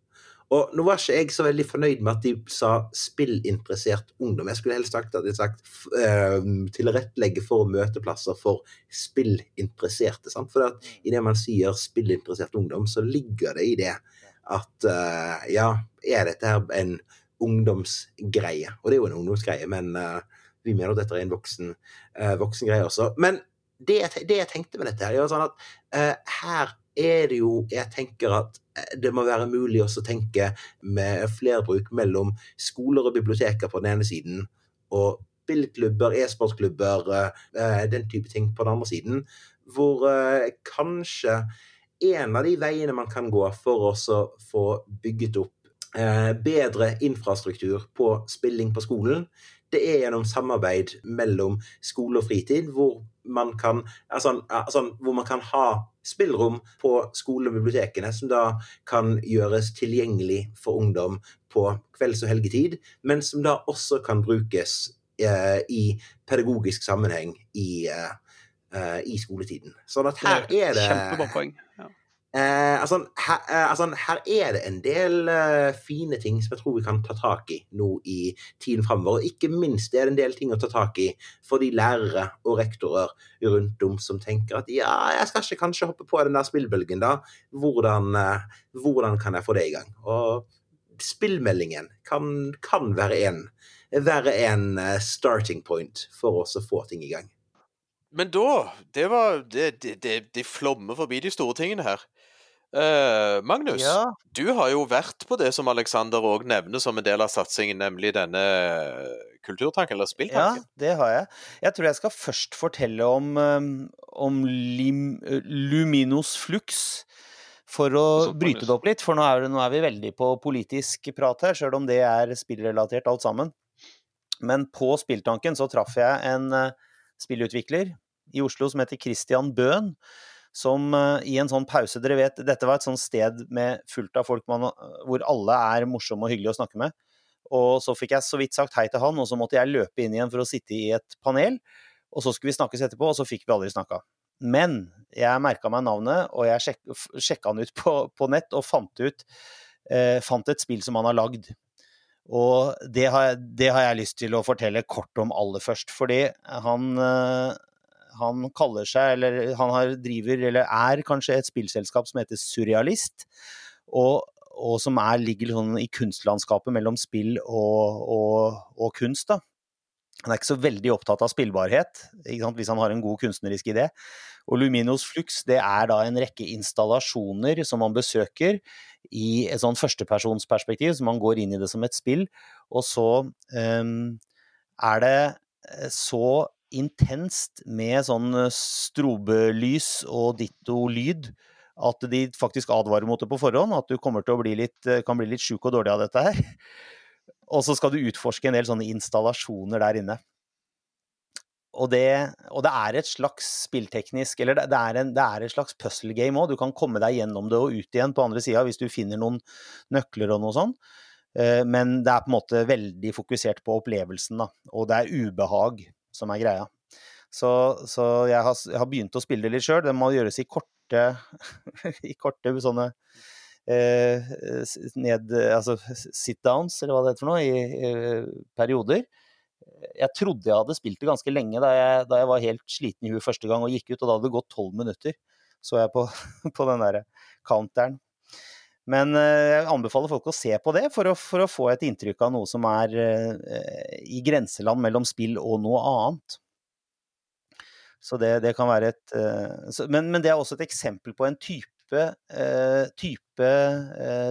Og nå var ikke jeg så veldig fornøyd med at de sa spillinteressert ungdom. Jeg skulle helst sagt at de sagt uh, tilrettelegge for møteplasser for spillinteresserte. Sant? For at det man sier spillinteressert ungdom, så ligger det i det at uh, ja, er dette her en ungdomsgreie? Og det er jo en ungdomsgreie, men uh, vi mener at dette er en voksen, uh, voksen greie også. Men det, det, jeg tenkte med dette her, er sånn at her er det jo Jeg tenker at det må være mulig å tenke med flerbruk mellom skoler og biblioteker på den ene siden, og billedklubber, e-sportklubber, den type ting på den andre siden. Hvor kanskje en av de veiene man kan gå for å få bygget opp bedre infrastruktur på spilling på skolen, det er gjennom samarbeid mellom skole og fritid, hvor man kan, altså, altså, hvor man kan ha spillrom på skole- og bibliotekene, som da kan gjøres tilgjengelig for ungdom på kvelds- og helgetid, men som da også kan brukes eh, i pedagogisk sammenheng i, eh, eh, i skoletiden. Sånn at her Det er det Kjempebra poeng. Ja. Eh, altså, her, eh, altså, her er det en del eh, fine ting som jeg tror vi kan ta tak i nå i tiden framover. Og ikke minst er det en del ting å ta tak i for de lærere og rektorer rundt om som tenker at ja, jeg skal ikke kanskje hoppe på den der spillbølgen, da. Hvordan, eh, hvordan kan jeg få det i gang? Og spillmeldingen kan, kan være en, være en eh, starting point for oss å få ting i gang. Men da Det var Det, det, det, det flommer forbi de store tingene her. Eh, Magnus, Ja, du har jo vært på det som Alexander òg nevner som en del av satsingen, nemlig denne kulturtanken, eller ja, det har jeg. Jeg tror jeg skal først fortelle om, um, om lim, Luminos flux. For å bryte det opp litt, for nå er, nå er vi veldig på politisk prat her, sjøl om det er spillrelatert alt sammen. Men på Spilltanken så traff jeg en eh, spillutvikler i Oslo som heter Christian Bøhn. Som eh, i en sånn pause Dere vet, dette var et sånt sted med fullt av folk man, hvor alle er morsomme og hyggelige å snakke med. Og så fikk jeg så vidt sagt hei til han, og så måtte jeg løpe inn igjen for å sitte i et panel. Og så skulle vi snakkes etterpå, og så fikk vi aldri snakka. Men jeg merka meg navnet, og jeg sjek, sjekka han ut på, på nett og fant ut eh, fant et spill som han har lagd. Og det har, det har jeg lyst til å fortelle kort om aller først. Fordi han, eh, han kaller seg, eller han har, driver, eller er kanskje et spillselskap som heter Surrealist. Og, og som er, ligger sånn i kunstlandskapet mellom spill og, og, og kunst. da. Han er ikke så veldig opptatt av spillbarhet, hvis han har en god kunstnerisk idé. Og Luminos Flux det er da en rekke installasjoner som man besøker i et sånn førstepersonsperspektiv, så man går inn i det som et spill. Og så um, er det eh, så intenst med sånn eh, strobelys og ditto-lyd at de faktisk advarer mot det på forhånd, at du kommer til å bli litt, eh, kan bli litt sjuk og dårlig av dette her. Og så skal du utforske en del sånne installasjoner der inne. Og det, og det er et slags spillteknisk Eller det, er, en, det er et slags puzzle game òg. Du kan komme deg gjennom det og ut igjen på andre sida hvis du finner noen nøkler og noe sånn. Men det er på en måte veldig fokusert på opplevelsen, da. Og det er ubehag som er greia. Så, så jeg, har, jeg har begynt å spille det litt sjøl. Det må gjøres i korte, i korte sånne eh, ned, altså sit-downs, eller hva det heter for noe, i eh, perioder. Jeg trodde jeg hadde spilt det ganske lenge da jeg, da jeg var helt sliten i huet første gang og gikk ut, og da hadde det gått tolv minutter, så jeg på, på den der counteren. Men eh, jeg anbefaler folk å se på det for å, for å få et inntrykk av noe som er eh, i grenseland mellom spill og noe annet. Så det, det kan være et eh, men, men det er også et eksempel på en type, type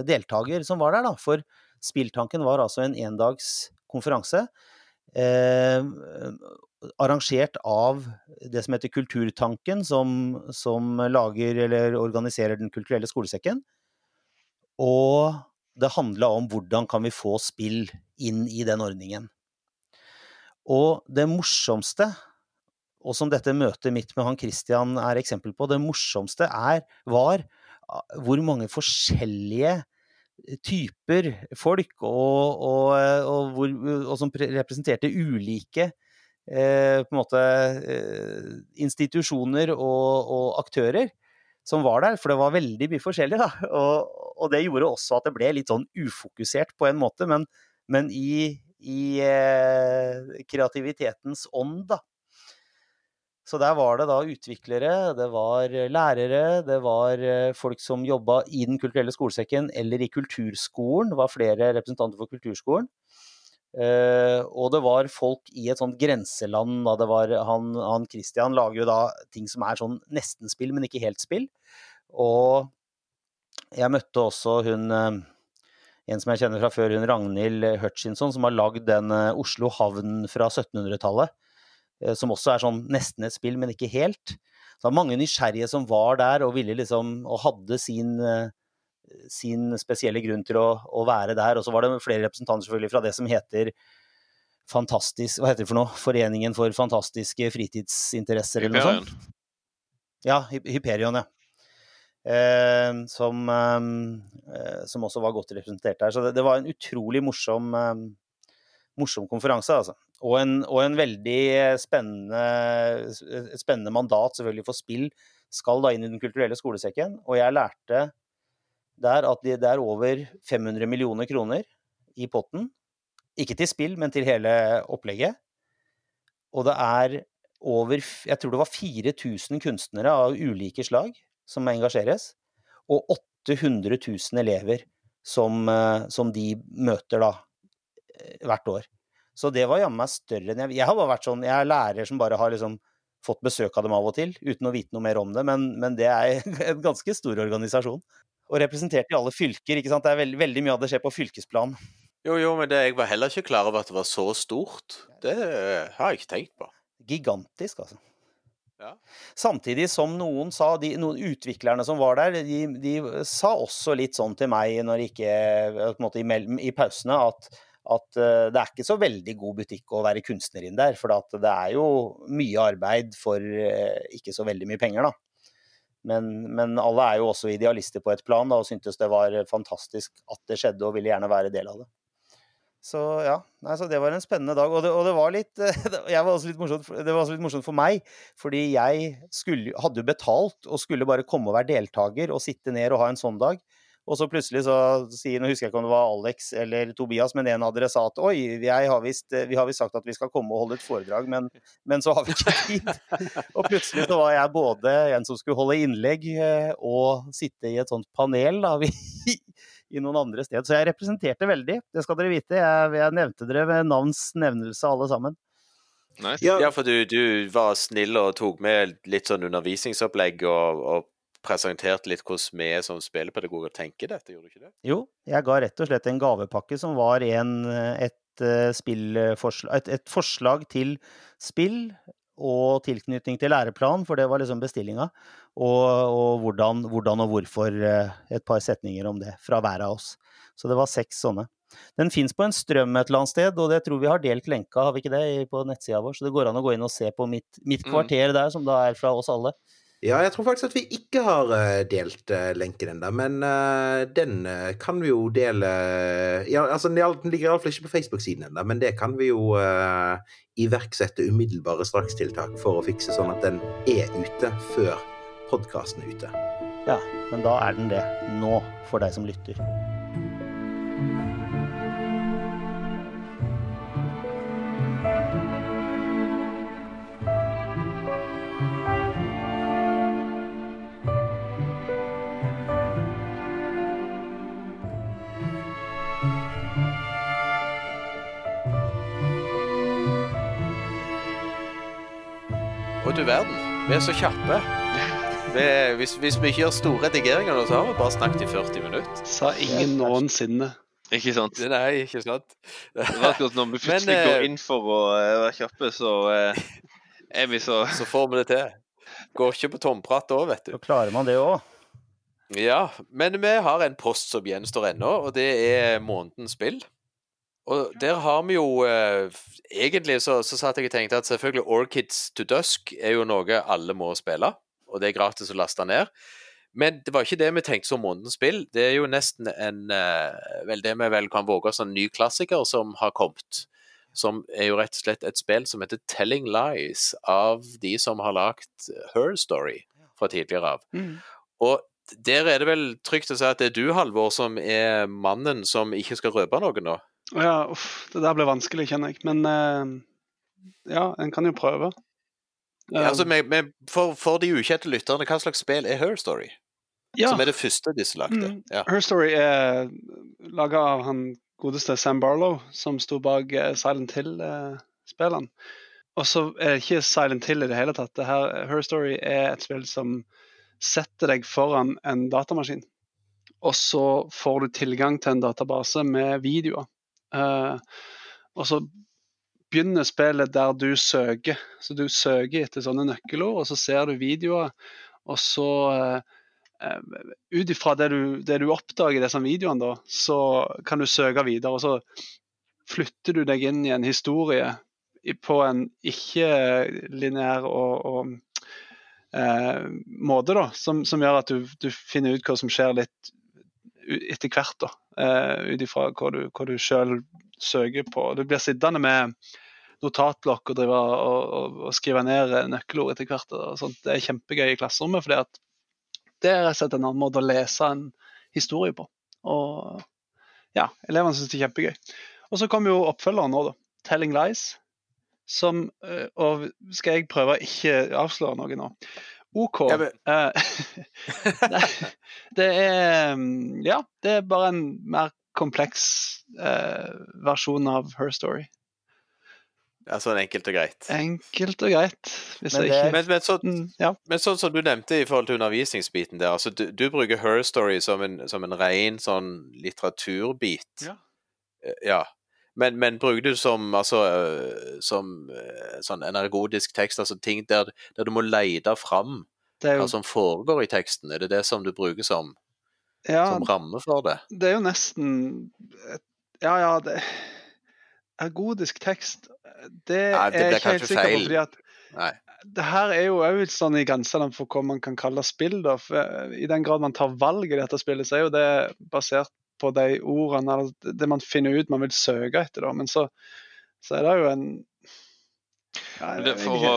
deltaker som var der, da. For Spilltanken var altså en endags konferanse. Eh, arrangert av det som heter Kulturtanken, som, som lager eller organiserer Den kulturelle skolesekken. Og det handla om hvordan kan vi få spill inn i den ordningen. Og det morsomste, og som dette møtet mitt med han Christian er eksempel på, det morsomste er, var hvor mange forskjellige typer folk, og, og, og, hvor, og som representerte ulike eh, måte eh, institusjoner og aktører som var der, for det var veldig mye forskjellig. Da. Og, og det gjorde også at det ble litt sånn ufokusert på en måte, men, men i, i eh, kreativitetens ånd, da. Så der var det da utviklere, det var lærere, det var eh, folk som jobba i Den kulturelle skolesekken eller i kulturskolen. Var flere representanter for kulturskolen. Eh, og det var folk i et sånt grenseland. Da det var han, han Christian lager jo da ting som er sånn nesten spill, men ikke helt spill. Og jeg møtte også hun eh, en som jeg kjenner fra før, hun Ragnhild Hutchinson, som har lagd den eh, Oslo havn fra 1700-tallet. eh, Som også er sånn nesten et spill, men ikke helt. Så det var mange nysgjerrige som var der og ville liksom, og hadde sin, eh, sin spesielle grunn til å, å være der. Og så var det flere representanter selvfølgelig fra det som heter Fantastisk, hva heter det for noe? Foreningen for fantastiske fritidsinteresser, eller noe sånt. Ja, Hy- Hyperion, ja. Eh, som, eh, som også var godt representert der. Så det, det var en utrolig morsom, eh, morsom konferanse, altså. Og en, og en veldig spennende, spennende mandat selvfølgelig for spill skal da inn i Den kulturelle skolesekken. Og jeg lærte der at det er over 500 millioner kroner i potten. Ikke til spill, men til hele opplegget. Og det er over Jeg tror det var 4000 kunstnere av ulike slag som engasjeres. Og 800 000 elever som, eh, som de møter da eh, hvert år. Så det var jammen meg større enn jeg Jeg har bare vært sånn Jeg er lærer som bare har liksom fått besøk av dem av og til, uten å vite noe mer om det, men, men det er en ganske stor organisasjon. Og representert i alle fylker. ikke sant? Det er veldig, veldig mye av det skjer på fylkesplan. Jo, jo, men det, jeg var heller ikke klar over at det var så stort. Det har jeg ikke tenkt på. Gigantisk, altså. Ja. Samtidig som noen sa, de, noen utviklerne som var der, de, de sa også litt sånn til meg når ikke, på en måte, i, i pausene at at uh, det er ikke så veldig god butikk å være kunstner inn der. For det er jo mye arbeid for uh, ikke så veldig mye penger, da. Men, men, alle er jo også idealister på et plan da, og syntes det var fantastisk at det skjedde, og ville gjerne være del av det. Så ja, nei, så det var en spennende dag. Og det, og det var litt var litt morsomt, Det var også litt morsomt for meg, fordi jeg skulle, hadde jo betalt og skulle bare komme og være deltaker og sitte ned og ha en sånn dag. Og så plutselig så sier Nå husker jeg ikke om det var Alex eller Tobias, men en av dere sa at oi, har vist, vi har visst sagt at vi skal komme og holde et foredrag, men, men så har vi ikke tid. og plutselig så var jeg både en som skulle holde innlegg, eh, og sitte i et sånt panel da, i noen andre steder. Så jeg representerte veldig, det skal dere vite. Jeg, jeg nevnte dere ved navns nevnelse alle sammen. Nice. Ja, for du, du, var snill og tok med litt sånn undervisningsopplegg og, og presentert litt hvordan vi som spillepedagoger tenker dette, gjorde du ikke det? Jo, jeg ga rett og slett en gavepakke som var en, et, eh, et, et, forslag til spill og tilknytning til læreplan, for det var liksom bestillinga. Og, og hvordan, hvordan, og hvorfor eh, et par setninger om det fra hver av oss. Så det var seks sånne. Den fins på en strøm et eller annet sted, og det tror vi har delt lenka, har vi ikke det, på nettsida vår? Så det går an å gå inn og se på mitt, mitt mm. kvarter der, som da er fra oss alle. Ja, jeg tror faktisk at vi ikke har uh, delt uh, lenken ennå, men uh, den kan vi jo dele ja, altså Den ligger iallfall ikke på Facebook-siden ennå, men det kan vi jo iverksette umiddelbare strakstiltak for å fikse, sånn at den er ute før podkasten er ute. Ja, men da er den det nå, for deg som lytter. Du verden, vi er så kjappe. Vi, hvis, hvis, vi ikke gjør store redigeringer, så har vi bare snakket i 40 minutter. Sa ingen noensinne. Ikke sant? Nei, ikke sant. Det er akkurat når vi plutselig Men, går eh, inn for å uh, være kjappe, så uh, er vi så Så får vi det til. Går ikke på tomprat da, vet du. Så klarer man det òg. Ja, men vi har en post som gjenstår ennå, og det er månedens spill. Og der har vi jo eh, Egentlig så, så satt jeg og tenkte at selvfølgelig Orchids to Dusk er jo noe alle må spille, og det er gratis å laste ned. Men det var ikke det vi tenkte som månedens spill. Det er jo nesten en eh, Vel, det vi vel kan våge oss en ny klassiker som har kommet. Som er jo rett og slett et spill som heter Telling Lies, av de som har lagd Her Story fra tidligere av. Mm. Og der er det vel trygt å si at det er du, Halvor, som er mannen som ikke skal røpe noe nå? Ja, uff, det der ble vanskelig, kjenner jeg. Men uh, ja, en kan jo prøve. Ja, altså, med, med, for, for, de ukjente lytterne, hva slags spill er Her Story? Ja. Som er det første disse lagde. Mm, ja. Her Story er laga av han godeste Sam Barlow, som sto bak uh, Silent Hill-spillene. Og så er det ikke Silent Hill i det hele tatt. Det her, Her Story er et spill som setter deg foran en datamaskin. Og så får du tilgang til en database med videoer. Uh, og så begynner spillet der du søker. Så du søker etter sånne nøkkelord, og så ser du videoer. Og så uh, ut ifra det, det, du oppdager i disse videoene, da, så kan du søke videre. Og så flytter du deg inn i en historie på en ikke-lineær og, og eh, måte, da, som, som, gjør at du, du, finner ut hva som skjer litt etter hvert. da, Ut ifra hva du, hva du sjøl søker på. Du blir sittende med notatblokk og drive og, og, og skrive ned eh, nøkkelord etter hvert. og sånt. Det er kjempegøy i klasserommet, fordi at det er rett og slett en annen måte å lese en historie på. Og ja, elevene syns det er kjempegøy. Og så kommer jo oppfølgeren nå, da. 'Telling Lies'. Som eh, Og skal jeg prøve å ikke avsløre noe nå? OK. Ja, men- eh, nei, det er mm, Ja, det er bare en mer kompleks eh, versjon av Her Story. Ja, sånn enkelt og greit. Enkelt og greit. Hvis Men jeg det- ikke Men, men, så, Mm, ja. men sånn som du nevnte i forhold til undervisningsbiten der, altså du, du bruker Her Story som en, som en ren sånn litteraturbit. Ja. Eh, ja. Men, men bruker du som altså eh, som eh, sånn energodisk tekst, altså ting der, der du må leide fram Det er hva jo som foregår i teksten? Er det det som du bruker som, ja, som ramme for det? det er jo nesten Ja, ja, det Ergodisk tekst, det, Nei, det er jeg ikke helt kanskje feil. på. fordi at Nei. det her er jo òg sånn i grensene for hva man kan kalle spill. da, for eh, I den grad man tar valg i dette spillet, så er jo det basert på de ordene, eller det man finner ut man vil søke etter. da, Men så, så er det jo en ja, Men, jeg det, for, å,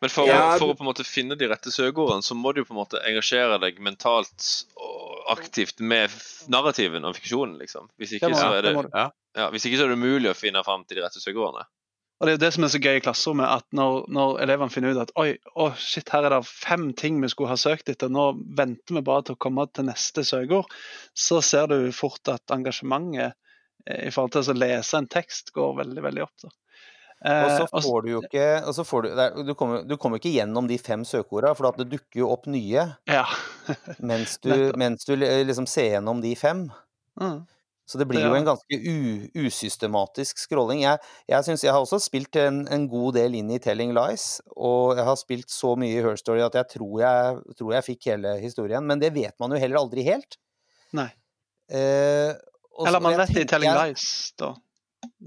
men for, Ja, å, for å på en måte finne de rette søkeordene, så må du på en måte engasjere deg mentalt og aktivt med narrativen og fiksjonen, liksom. Hvis Det ikke, må, så er det det, ja, hvis ikke så er det umulig å finne fram til de rette søkeordene. Og Det er jo det som er så gøy i klasserommet, at når, når elevene finner ut at oi, å shit, her er det fem ting vi skulle ha søkt etter, nå venter vi bare til å komme til neste søkeord, så ser du fort at engasjementet eh, i forhold til å lese en tekst går veldig, veldig opp. Da. Og Eh, så og s- får du jo ikke så får du, du, kommer, du kommer ikke gjennom de fem søkeorda, for det dukker jo opp nye ja. mens du, mens du liksom ser gjennom de fem. Mm. Så det blir Ja. jo en ganske u, usystematisk scrolling. Jeg, jeg, synes, jeg har også spilt en, en god del inn i Telling Lies, og jeg har spilt så mye i Her Story at jeg tror jeg, tror jeg fikk hele historien, men det vet man jo heller aldri helt. Nei. Eh, og Eller man vet det i Telling Lies, da.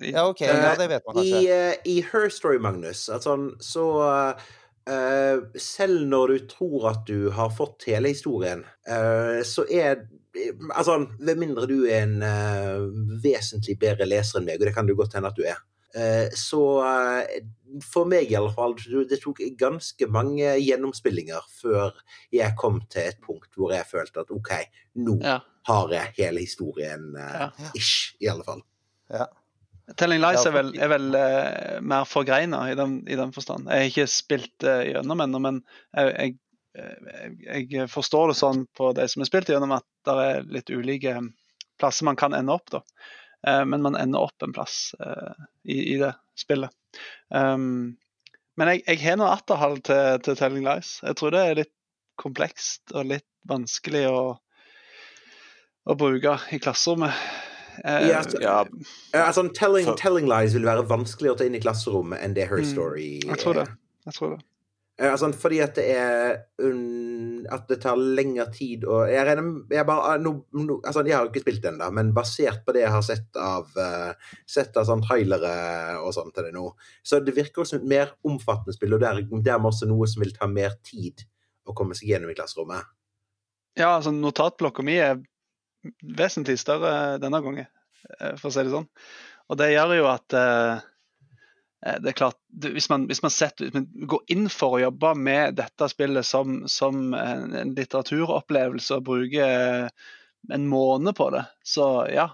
I, Ja, ok, ja, det vet man I, kanskje. eh, I Her Story, Magnus, at sånn, så eh, Selv når du tror at du har fått hele historien, eh, så er Altså, ved mindre du er en uh, vesentlig bedre leser enn meg, og det kan det godt hende at du er, Uh, så uh, for meg i alle fall, det tok ganske mange gjennomspillinger før jeg kom til et punkt hvor jeg følte at OK, nå ja. har jeg hele historien, eh, Ja. ish, i alle fall. Ja. Telling Lies er vel, er vel uh, mer forgreina i, den- i den forstand. Jeg har ikke spilt uh, gjennom ennå, men jeg, jeg, jeg forstår det sånn på de som har spilt gjennom, at det er litt ulike plasser man kan ende opp. da. Eh, men man ender opp en plass eh, i, i det spillet. Um, men jeg, jeg har noe atterhold til, til Telling Lies. Jeg tror det er litt komplekst og litt vanskelig å, å bruke i klasserommet. Uh, Ja, altså, Ja, altså, telling, telling lies vil være vanskeligere å ta inn i klasserommet enn det Her Mm, Story jeg tror det. Jeg tror det. Eh, Altså, fordi at det er um, At det tar lengre tid å Jeg regner bare, no, nå, nå, altså, Jeg har jo ikke spilt den, da, men basert på det jeg har sett av uh, Sett av sånn trailere og sånn til det nå, så det virker jo som et mer omfattende spill, og der- dermed også noe som vil ta mer tid å komme seg gjennom i klasserommet. Ja, altså notatblokka mi er vesentlig større denne gangen, eh, for å si det sånn. Og det gjør jo at eh, det er klart, hvis, man, hvis, man setter, hvis man går inn for å jobbe med dette spillet som, som en, litteraturopplevelse og bruker eh, en måned på det, så ja,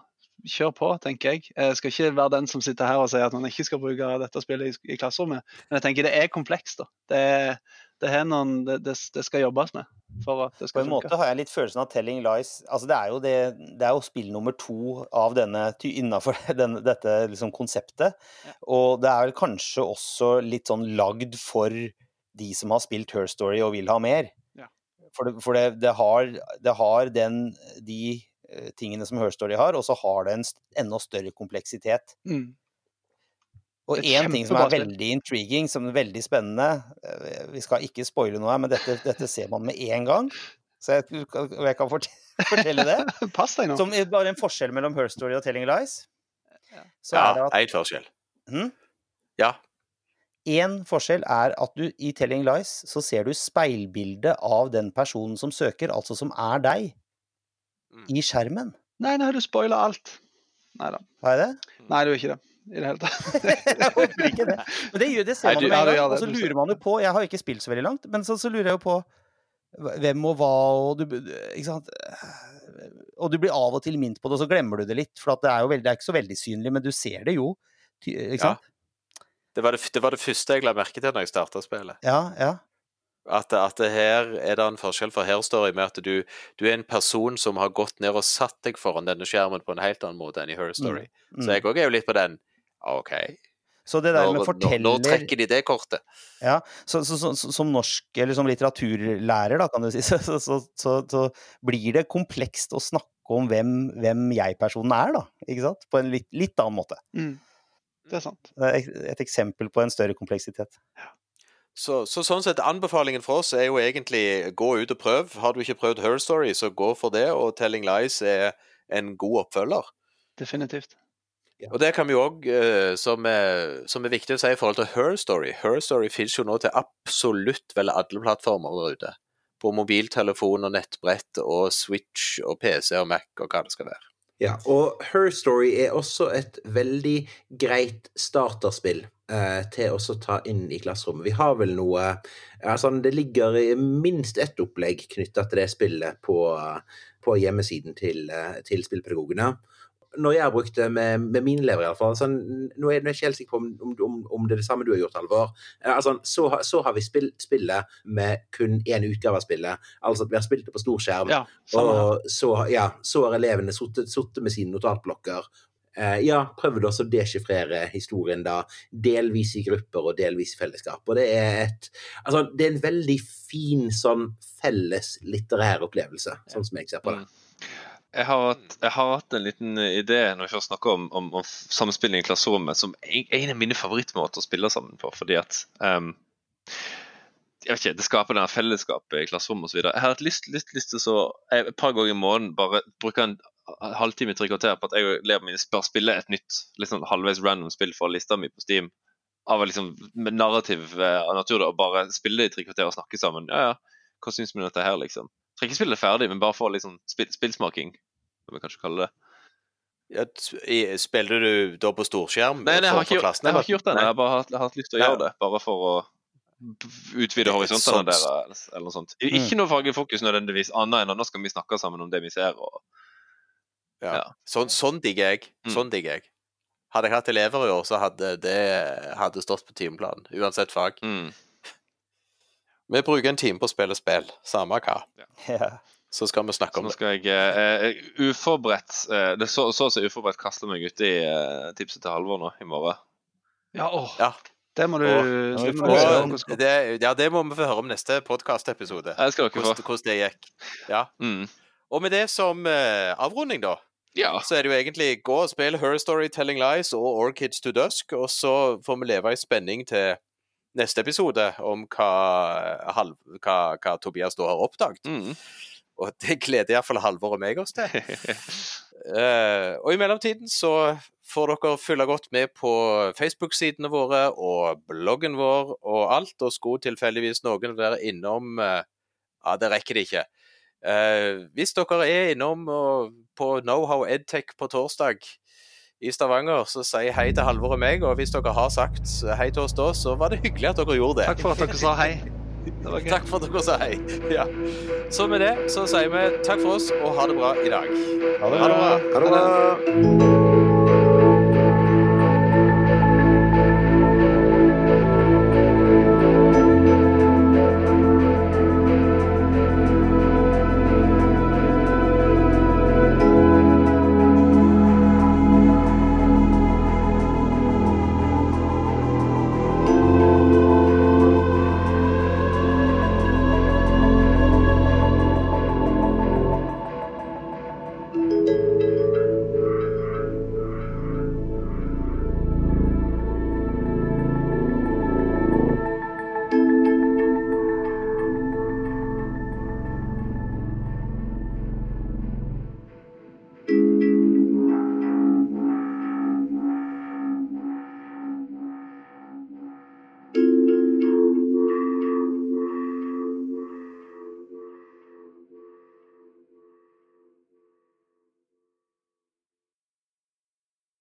kjør på, tenker jeg. Jeg skal ikke være den som sitter her og sier at man ikke skal bruke dette spillet i, i klasserommet, men jeg tenker det er komplekst. da. Det, er- det, noen, det, det, skal jobbes med for at det På en funke. måte har jeg litt følelsen av Telling Lies altså det, er jo det, det er jo spill nummer to av denne innenfor denne, dette liksom konseptet. Og det er vel kanskje også litt sånn lagd for de som har spilt Her Story og vil ha mer. Ja. For, det, for det, det, har, det har den, de eh, tingene som Her Story har, og så har det en enda større kompleksitet. Mm. Og én ting som er veldig intriguing, som er veldig spennende eh, Vi skal ikke spoile noe her, men dette, dette ser man med en gang. Så jeg, jeg kan fortelle det. Pass deg nå. Som er bare en forskjell mellom Her Story og Telling Lies. Så ja er det at én forskjell. Hmm? Ja. Én forskjell er at du i Telling Lies så ser du speilbildet av den personen som søker, altså som er deg, Mm. i skjermen. Nei, nå har du spoila alt. Nei da. Har jeg det? Nei, du er ikke det. I det hele tatt. jeg håper ikke det. Men det, det ser man jo med en gang. Og så lurer man jo på Jeg har jo ikke spilt så veldig langt, men så, så lurer jeg jo på hvem og hva og du Ikke sant. Og du blir av og til minnet på det, og så glemmer du det litt. For at det er jo veldig, det er ikke så veldig synlig, men du ser det jo. Ikke sant? Ja. Det var det, det var det første jeg la merke til når jeg starta spillet. Ja, ja. At, at det her er det en forskjell, for her står jeg med at du, du er en person som har gått ned og satt deg foran denne skjermen på en helt annen måte enn i Her Story. Mm. Så jeg òg er jo litt på den. OK, Så det der nå, med når, Nå, nå, trekker de det kortet? Ja, så, så, så, så, som norsk, eller som litteraturlærer, da, kan du si, så, så, så, så, så blir det komplekst å snakke om hvem, hvem jeg-personen er, da. Ikke sant? På en litt, litt annen måte. Mm. Det er sant. Det er et- et eksempel på en større kompleksitet. Så, så sånn sett, anbefalingen for oss er jo egentlig gå ut og prøv. Har du ikke prøvd Her Story, så gå for det. Og Telling Lies er en god oppfølger. Definitivt. Og det kan vi òg, som, er- som er viktig å si i forhold til Her Story Her Story finnes jo nå til absolutt vel alle plattformer der ute. På mobiltelefon og nettbrett og Switch og PC og Mac og hva det skal være. Ja, og Her Story er også et veldig greit starterspill eh, til å ta inn i klasserommet. Vi har vel noe altså Det ligger minst ett opplegg knytta til det spillet på, på hjemmesiden til, eh, til spillpedagogene. Når jeg har brukt det med, med mine elever, iallfall sånn, Nå er jeg ikke helt sikker på om, om, om det er det samme du har gjort, Halvor. Eh, Altså, så, så har vi spilt spillet med kun én utgave av spillet. Altså at vi har spilt det på stor skjerm. Ja. Og så, ja, så har elevene sittet sittet med sine notatblokker. Eh, ja, prøvd også å deschiffrere historien da, delvis i grupper og delvis i fellesskap. Og det er et Altså, det er en veldig fin sånn felles litterær opplevelse, sånn som jeg ser på det. Mm. Jeg har, hatt, jeg har hatt en liten idé når vi snakker om, om, om samspilling i klasserommet, som er en av mine favorittmåter å spille sammen på. Fordi at um, jeg vet ikke, Det skaper denne fellesskapet i klasserommet osv. Jeg har hatt lyst, lyst, lyst til så, jeg, et par ganger i måneden bare bruke en halvtime til kvarter på at jeg og elevene mine bør spille et nytt sånn halvveis random spill fra lista mi på Steam. Av liksom narrativ eh, av natur, da, og bare spille det i tre kvarter og snakke sammen. Ja, ja, hva syns vi om dette her, liksom? Trenger ikke spille det ferdig, men bare få sånn spill, spillsmaking, som vi kanskje kaller det. Ja, s- Spiller du da på storskjerm? Nei, nei jeg, har ikke, klassen, jeg har ikke gjort det Jeg har bare hatt, hatt lyst til å gjøre det, bare for å utvide horisontene Sånn- eller, eller noe sånt. Mm. Ikke noe faglig fokus nødvendigvis, annet enn at nå skal vi snakke sammen om det vi ser. Og, Ja. Ja. Sånn, sånn digger jeg. Mm. Sånn digger jeg. Hadde jeg hatt elever i år, så hadde det hadde stått på timeplanen. Uansett fag. mm. Vi bruker en time på å spille spill, samme hva. Ja. Så skal vi snakke om det. Så skal jeg eh, eh, uforberedt uh, Det så så å si uforberedt kaste meg uti uh, tipset til Halvor nå i morgen. Ja, åh, Ja. det må du, Og- det må og- du det ja, det må vi få høre om neste podkastepisode. Hvordan, hvordan det gikk. Ja. Mm. Og med det som uh, avrunding, da, Ja. så er det jo egentlig gå og spille Her Story Telling Lies og Orchids to Dusk, og så får vi leve i spenning til neste episode om hva, Halv, hva, hva Tobias da har oppdaget. Mm. Og det gleder iallfall Halvor og meg oss til. uh, og i mellomtiden så får dere følge godt med på Facebook-sidene våre og bloggen vår og alt, og skulle tilfeldigvis noen være innom uh, Ja, det rekker det ikke. Uh, hvis dere er innom på Knowhow Edtech på torsdag i Stavanger, så si hei til Halvor og meg, og hvis dere har sagt hei til oss da, så var det hyggelig at dere gjorde det. Takk for at dere sa hei. Det var gøy. Takk for at dere sa hei. Ja. Så med det så sier vi takk for oss, og ha det bra i dag. Ha det Ha det bra. bra. Ha det bra!